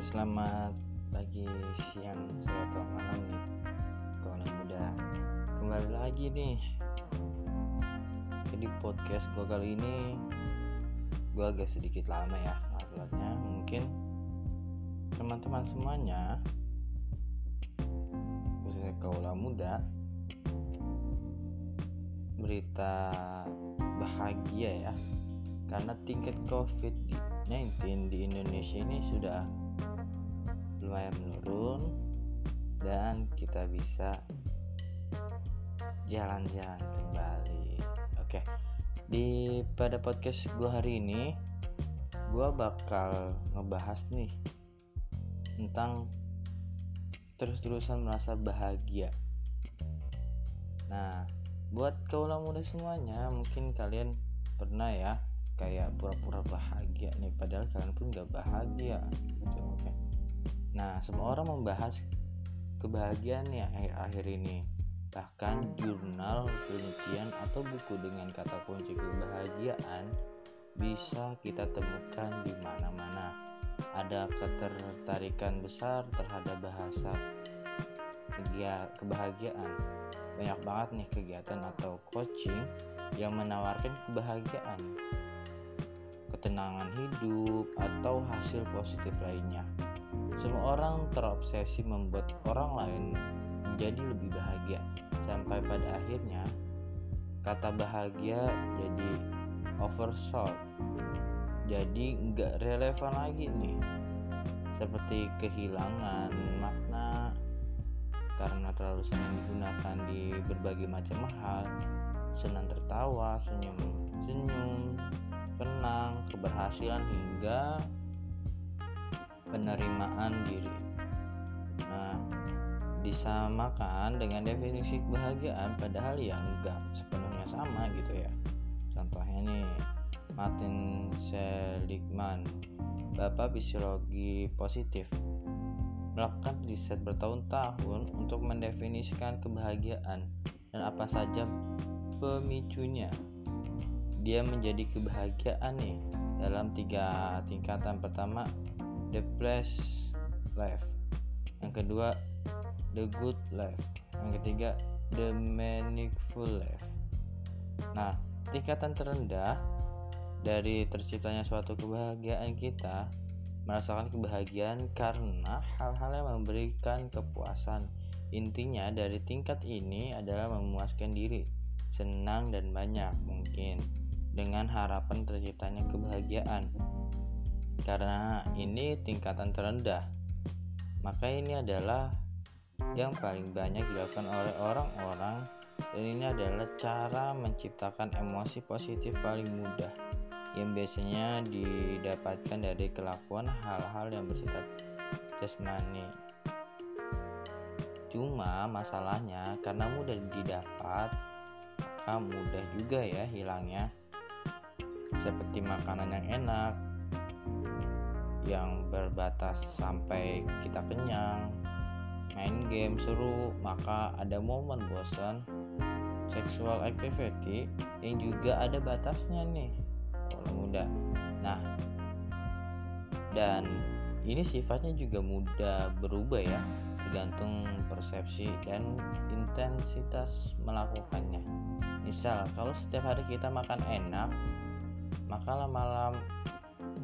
selamat pagi, siang, sore atau malam nih. Kalau muda Kembali lagi nih Jadi podcast gue kali ini. Gue agak sedikit lama ya uploadnya Mungkin teman-teman semuanya Khususnya kaulah muda Berita bahagia ya. Karena tingkat COVID-19 di Indonesia ini sudah lumayan menurun dan kita bisa jalan-jalan kembali. Oke, di pada podcast gue hari ini gue bakal ngebahas nih tentang terus-terusan merasa bahagia. Nah, buat kaulah muda semuanya, mungkin kalian pernah ya kayak pura-pura bahagia nih, padahal kalian pun gak bahagia. Gitu, oke. Nah, semua orang membahas kebahagiaan ya akhir-akhir ini. Bahkan jurnal penelitian atau buku dengan kata kunci kebahagiaan bisa kita temukan di mana-mana. Ada ketertarikan besar terhadap bahasa kebahagiaan. Banyak banget nih kegiatan atau coaching yang menawarkan kebahagiaan, ketenangan hidup, atau hasil positif lainnya. Semua orang terobsesi membuat orang lain menjadi lebih bahagia. Sampai pada akhirnya kata bahagia jadi oversold. Jadi nggak relevan lagi nih. Seperti kehilangan makna karena terlalu sering digunakan di berbagai macam hal. Senang tertawa senyum senyum tenang keberhasilan hingga penerimaan diri. Nah, disamakan dengan definisi kebahagiaan padahal ya enggak sepenuhnya sama gitu ya. Contohnya nih, Martin Seligman, Bapak Fisiologi Positif, melakukan riset bertahun-tahun untuk mendefinisikan kebahagiaan dan apa saja pemicunya. Dia menjadi kebahagiaan nih dalam tiga tingkatan pertama the blessed life. Yang kedua the good life. Yang ketiga the meaningful life. Nah tingkatan terendah dari terciptanya suatu kebahagiaan kita merasakan kebahagiaan karena hal-hal yang memberikan kepuasan. Intinya dari tingkat ini adalah memuaskan diri senang dan banyak mungkin dengan harapan terciptanya kebahagiaan karena ini tingkatan terendah. Maka ini adalah yang paling banyak dilakukan oleh orang-orang dan ini adalah cara menciptakan emosi positif paling mudah yang biasanya didapatkan dari kelakuan hal-hal yang bersifat jasmani. Cuma masalahnya karena mudah didapat maka mudah juga ya hilangnya. Seperti makanan yang enak yang berbatas sampai kita kenyang. Main game seru maka ada momen bosan sexual activity yang juga ada batasnya nih kalau muda. Nah dan ini sifatnya juga mudah berubah ya tergantung persepsi dan intensitas melakukannya. Misal kalau setiap hari kita makan enak maka lama-lama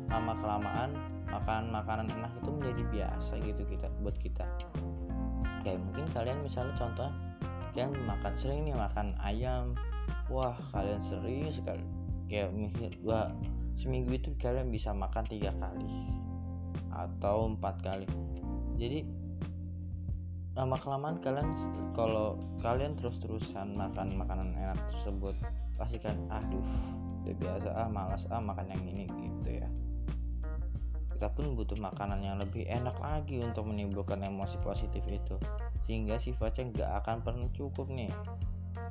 lama kelamaan makan makanan enak itu menjadi biasa gitu kita buat kita. Kayak mungkin kalian misalnya contoh kalian makan sering nih makan ayam. Wah kalian sering sekali. Kayak mikir dua seminggu itu kalian bisa makan tiga kali atau empat kali. Jadi lama kelamaan kalian kalau kalian terus terusan makan makanan enak tersebut pasti kan aduh udah biasa ah malas ah makan yang ini gitu ya kita pun butuh makanan yang lebih enak lagi untuk menimbulkan emosi positif itu sehingga sifatnya nggak akan pernah cukup nih.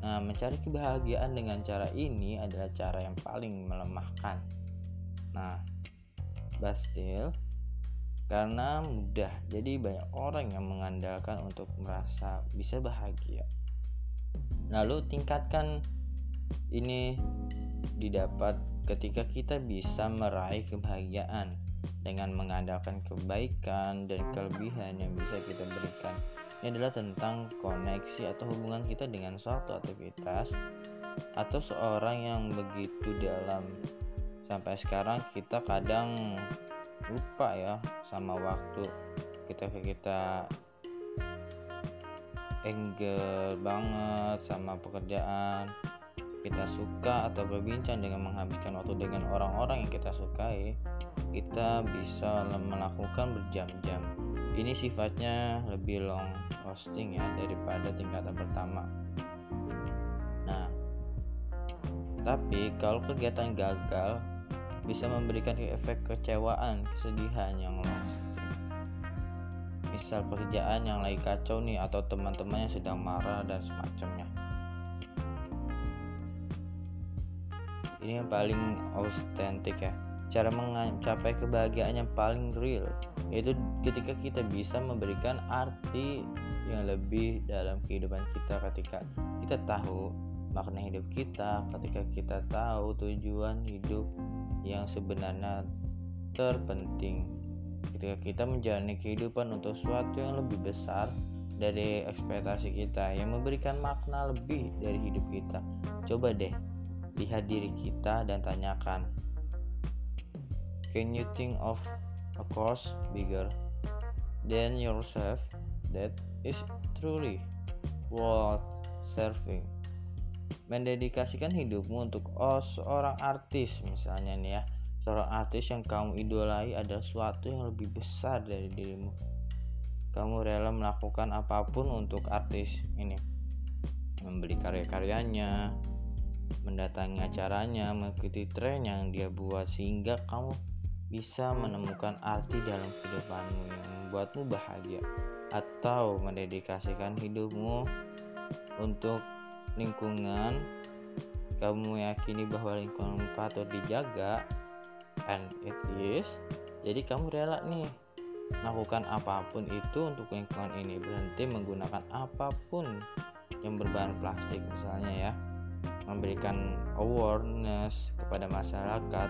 Nah mencari kebahagiaan dengan cara ini adalah cara yang paling melemahkan. Nah but still karena mudah jadi banyak orang yang mengandalkan untuk merasa bisa bahagia. Lalu tingkatkan ini didapat ketika kita bisa meraih kebahagiaan dengan mengandalkan kebaikan dan kelebihan yang bisa kita berikan. Ini adalah tentang koneksi atau hubungan kita dengan suatu aktivitas atau seorang yang begitu dalam. Sampai sekarang kita kadang lupa ya sama waktu kita kita enggel banget sama pekerjaan kita suka atau berbincang dengan menghabiskan waktu dengan orang-orang yang kita sukai kita bisa melakukan berjam-jam. Ini sifatnya lebih long lasting ya daripada tingkatan pertama. Nah tapi kalau kegiatan gagal bisa memberikan efek kecewaan kesedihan yang lasting misal pekerjaan yang lagi kacau nih atau teman-teman yang sedang marah dan semacamnya ini yang paling autentik ya. Cara mencapai kebahagiaan yang paling real yaitu ketika kita bisa memberikan arti yang lebih dalam kehidupan kita. Ketika kita tahu makna hidup kita ketika kita tahu tujuan hidup yang sebenarnya terpenting ketika kita menjalani kehidupan untuk sesuatu yang lebih besar dari ekspektasi kita yang memberikan makna lebih dari hidup kita. Coba deh lihat diri kita dan tanyakan Can you think of a cause bigger than yourself that is truly worth serving? Mendedikasikan hidupmu untuk oh, seorang artis misalnya nih ya. Seorang artis yang kamu idolai adalah sesuatu yang lebih besar dari dirimu. Kamu rela melakukan apa pun untuk artis ini. Membeli karya-karyanya Mendatangi acaranya Mengikuti tren yang dia buat Sehingga kamu bisa menemukan arti dalam kehidupanmu yang membuatmu bahagia atau mendedikasikan hidupmu untuk lingkungan. Kamu yakini bahwa lingkungan patut dijaga and it is. Jadi kamu rela nih melakukan apa pun itu untuk lingkungan ini. Berhenti menggunakan apa pun yang berbahan plastik misalnya ya memberikan awareness kepada masyarakat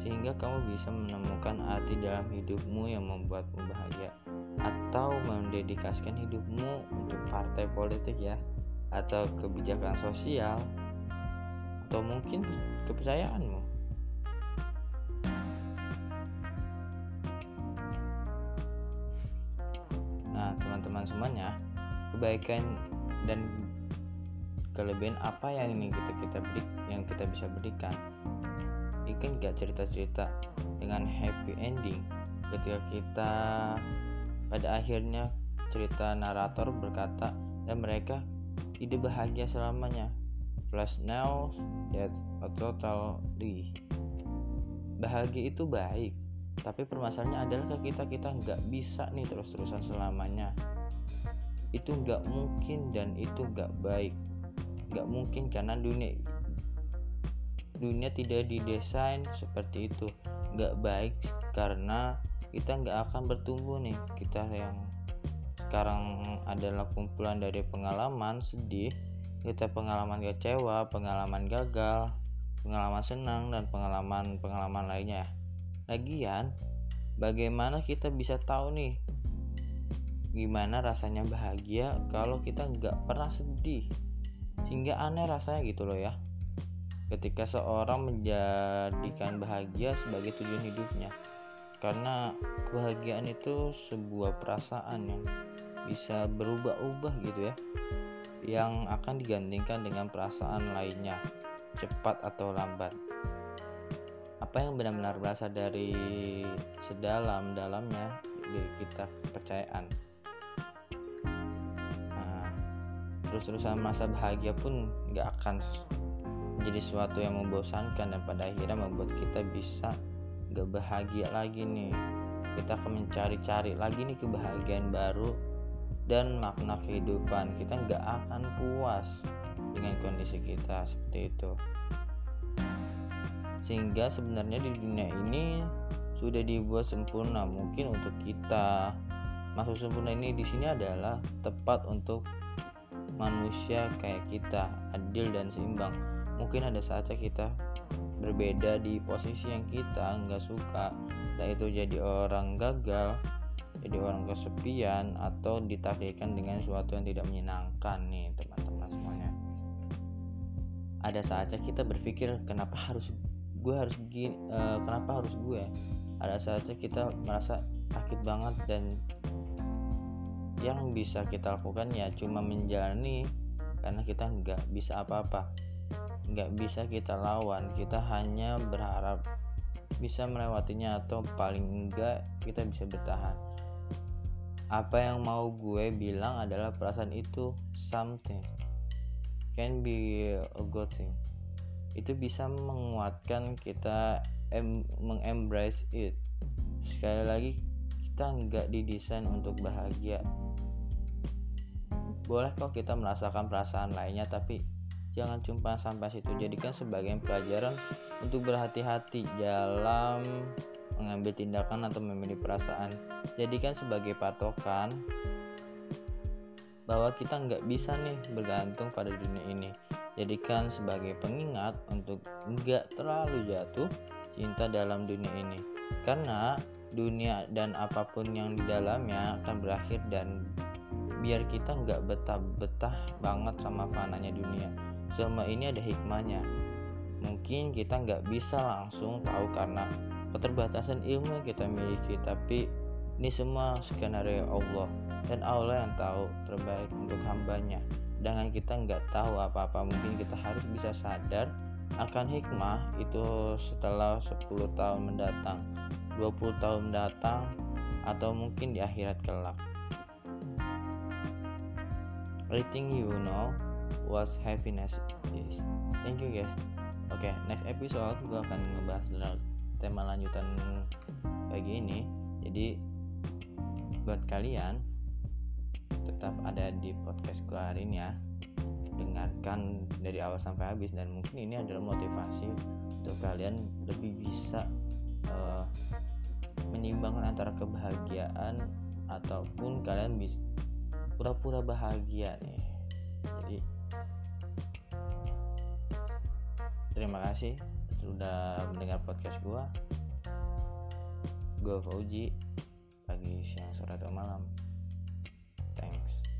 sehingga kamu bisa menemukan arti dalam hidupmu yang membuatmu bahagia atau mendedikasikan hidupmu untuk partai politik ya atau kebijakan sosial atau mungkin kepercayaanmu. Nah teman-teman semuanya kebaikan dan kelebihan apa yang ingin kita kita beri yang kita bisa berikan. Bikin gak cerita-cerita dengan happy ending. Ketika kita pada akhirnya cerita narator berkata dan mereka tidak bahagia selamanya. Flash now that a totally bahagia itu baik. Tapi permasalahannya adalah ke kita kita nggak bisa nih terus-terusan selamanya. Itu nggak mungkin dan itu nggak baik nggak mungkin karena dunia dunia tidak didesain seperti itu. Nggak baik karena kita nggak akan bertumbuh nih. Kita yang sekarang adalah kumpulan dari pengalaman sedih kita pengalaman kecewa pengalaman gagal pengalaman senang dan pengalaman-pengalaman lainnya. Lagian bagaimana kita bisa tahu nih gimana rasanya bahagia kalau kita nggak pernah sedih sehingga aneh rasanya gitu loh ya. Ketika seorang menjadikan bahagia sebagai tujuan hidupnya. Karena kebahagiaan itu sebuah perasaan yang bisa berubah-ubah gitu ya. Yang akan digantikan dengan perasaan lainnya. Cepat atau lambat. Apa yang benar-benar berasal dari sedalam-dalamnya dari kita kepercayaan terus-terusan masa bahagia pun nggak akan menjadi sesuatu yang membosankan dan pada akhirnya membuat kita bisa gak bahagia lagi nih. Kita akan mencari-cari lagi nih kebahagiaan baru dan makna kehidupan kita nggak akan puas dengan kondisi kita seperti itu. Sehingga sebenarnya di dunia ini sudah dibuat sempurna mungkin untuk kita. Maksud sempurna ini di sini adalah tepat untuk manusia kayak kita adil dan seimbang. Mungkin ada saatnya kita berbeda di posisi yang kita nggak suka entah itu jadi orang gagal jadi orang kesepian atau ditakdirkan dengan sesuatu yang tidak menyenangkan nih teman-teman semuanya. Ada saatnya kita berpikir kenapa harus gue harus gini uh, kenapa harus gue? Ada saatnya kita merasa sakit banget dan yang bisa kita lakukan ya cuma menjalani karena kita nggak bisa apa-apa. Nggak bisa kita lawan kita hanya berharap bisa melewatinya atau paling enggak kita bisa bertahan. Apa yang mau gue bilang adalah perasaan itu something can be a good thing. Itu bisa menguatkan kita em mengembrace it. Sekali lagi kita nggak didesain untuk bahagia. Boleh kok kita merasakan perasaan lainnya tapi jangan cuma sampai situ. Jadikan sebagai pelajaran untuk berhati-hati dalam mengambil tindakan atau memilih perasaan. Jadikan sebagai patokan bahwa kita nggak bisa nih bergantung pada dunia ini. Jadikan sebagai pengingat untuk nggak terlalu jatuh cinta dalam dunia ini. Karena dunia dan apa pun yang di dalamnya akan berakhir dan biar kita nggak betah-betah banget sama fananya dunia. Selama ini ada hikmahnya. Mungkin kita nggak bisa langsung tahu karena keterbatasan ilmu yang kita miliki tapi ini semua skenario Allah dan Allah yang tahu terbaik untuk hambanya. Dengan kita nggak tahu apa-apa mungkin kita harus bisa sadar akan hikmah itu setelah 10 tahun mendatang 20 tahun mendatang atau mungkin di akhirat kelak. Think you know what happiness is. Thank you guys. Oke okay, next episode gue akan ngebahas tema lanjutan kayak gini jadi buat kalian tetap ada di podcast gue hari ini ya. Dengarkan dari awal sampai habis dan mungkin ini adalah motivasi untuk kalian lebih bisa uh, menyimbangkan antara kebahagiaan ataupun kalian bisa pura-pura bahagia nih. Jadi terima kasih sudah mendengar podcast gue gue Fauji pagi siang sore atau malam. Thanks